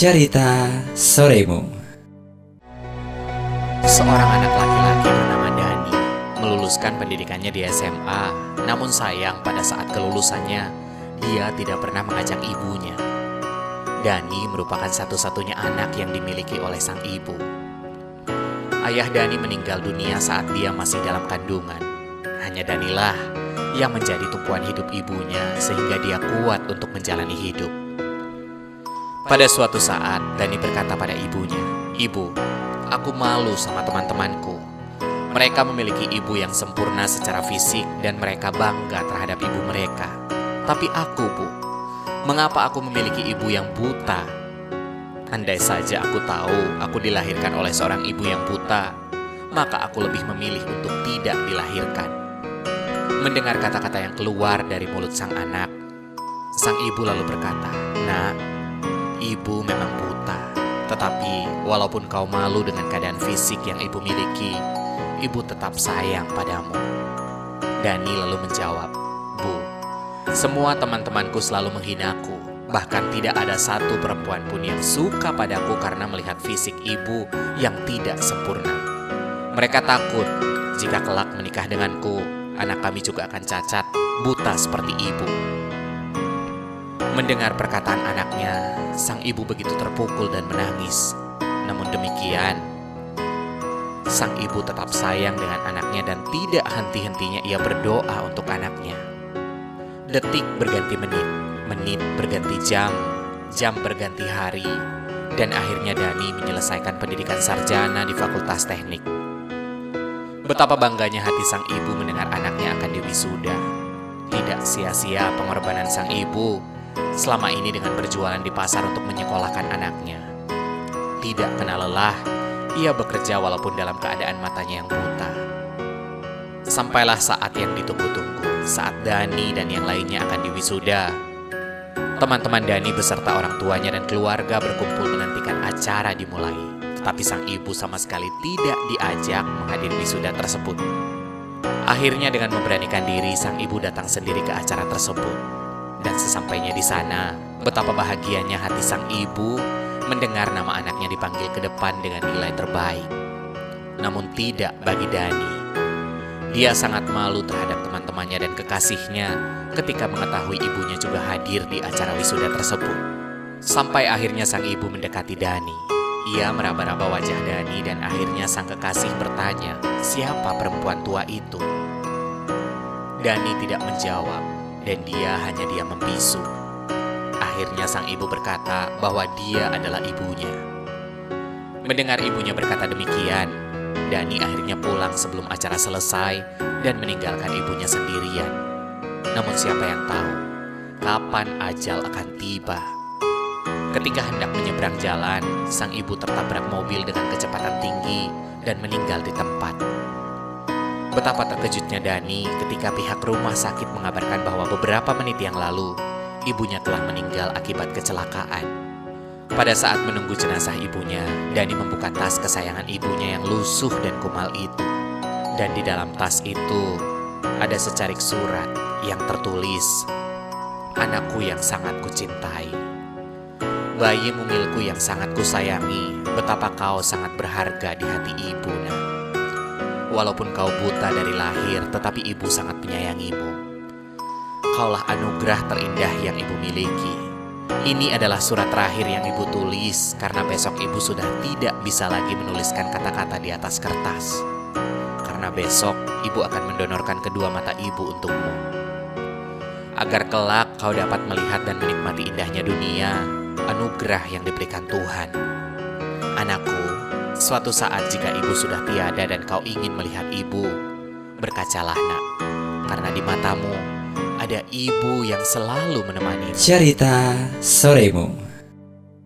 Cerita Soremu Seorang anak laki-laki bernama Dani meluluskan pendidikannya di SMA. Namun sayang pada saat kelulusannya, dia tidak pernah mengajak ibunya. Dani merupakan satu-satunya anak yang dimiliki oleh sang ibu. Ayah Dani meninggal dunia saat dia masih dalam kandungan. Hanya Danilah yang menjadi tumpuan hidup ibunya sehingga dia kuat untuk menjalani hidup. Pada suatu saat, Dani berkata pada ibunya, Ibu, aku malu sama teman-temanku. Mereka memiliki ibu yang sempurna secara fisik dan mereka bangga terhadap ibu mereka. Tapi aku, Bu, mengapa aku memiliki ibu yang buta? Andai saja aku tahu aku dilahirkan oleh seorang ibu yang buta, maka aku lebih memilih untuk tidak dilahirkan. Mendengar kata-kata yang keluar dari mulut sang anak, sang ibu lalu berkata, "Nak, ibu memang buta, tetapi walaupun kau malu dengan keadaan fisik yang ibu miliki, ibu tetap sayang padamu." Dani lalu menjawab, "Bu, semua teman-temanku selalu menghinaku. Bahkan tidak ada satu perempuan pun yang suka padaku karena melihat fisik ibu yang tidak sempurna. Mereka takut jika kelak menikah denganku, anak kami juga akan cacat, buta seperti ibu." Mendengar perkataan anaknya, sang ibu begitu terpukul dan menangis. Namun demikian, sang ibu tetap sayang dengan anaknya dan tidak henti-hentinya ia berdoa untuk anaknya. Detik berganti menit, menit berganti jam, jam berganti hari, dan akhirnya Dani menyelesaikan pendidikan sarjana di Fakultas Teknik. Betapa bangganya hati sang ibu mendengar anaknya akan diwisuda. Tidak sia-sia pengorbanan sang ibu selama ini dengan berjualan di pasar untuk menyekolahkan anaknya. Tidak kenal lelah, ia bekerja walaupun dalam keadaan matanya yang buta. Sampailah saat yang ditunggu-tunggu, saat Dani dan yang lainnya akan diwisuda. Teman-teman Dani beserta orang tuanya dan keluarga berkumpul menantikan acara dimulai. Tetapi sang ibu sama sekali tidak diajak menghadiri wisuda tersebut. Akhirnya dengan memberanikan diri, sang ibu datang sendiri ke acara tersebut. Dan sesampainya di sana, betapa bahagianya hati sang ibu mendengar nama anaknya dipanggil ke depan dengan nilai terbaik. Namun tidak bagi Dani. Dia sangat malu terhadap teman-temannya dan kekasihnya ketika mengetahui ibunya juga hadir di acara wisuda tersebut. Sampai akhirnya sang ibu mendekati Dani. Ia meraba-raba wajah Dani dan akhirnya sang kekasih bertanya, siapa perempuan tua itu? Dani tidak menjawab dan dia hanya diam membisu. Akhirnya sang ibu berkata bahwa dia adalah ibunya. Mendengar ibunya berkata demikian, Dani akhirnya pulang sebelum acara selesai dan meninggalkan ibunya sendirian. Namun siapa yang tahu kapan ajal akan tiba? Ketika hendak menyeberang jalan, sang ibu tertabrak mobil dengan kecepatan tinggi dan meninggal di tempat. Betapa terkejutnya Dani ketika pihak rumah sakit mengabarkan bahwa beberapa menit yang lalu ibunya telah meninggal akibat kecelakaan. Pada saat menunggu jenazah ibunya, Dani membuka tas kesayangan ibunya yang lusuh dan kumal itu. Dan di dalam tas itu ada secarik surat yang tertulis, Anakku yang sangat kucintai. Bayi mumilku yang sangat kusayangi, betapa kau sangat berharga di hati ibu, nak. Walaupun kau buta dari lahir, tetapi ibu sangat menyayangimu. Kaulah anugerah terindah yang ibu miliki. Ini adalah surat terakhir yang ibu tulis karena besok ibu sudah tidak bisa lagi menuliskan kata-kata di atas kertas. Karena besok ibu akan mendonorkan kedua mata ibu untukmu. Agar kelak kau dapat melihat dan menikmati indahnya dunia, anugerah yang diberikan Tuhan. Anakku, suatu saat jika ibu sudah tiada dan kau ingin melihat ibu, berkacalah nak, karena di matamu ada ibu yang selalu menemani. Cerita Soremu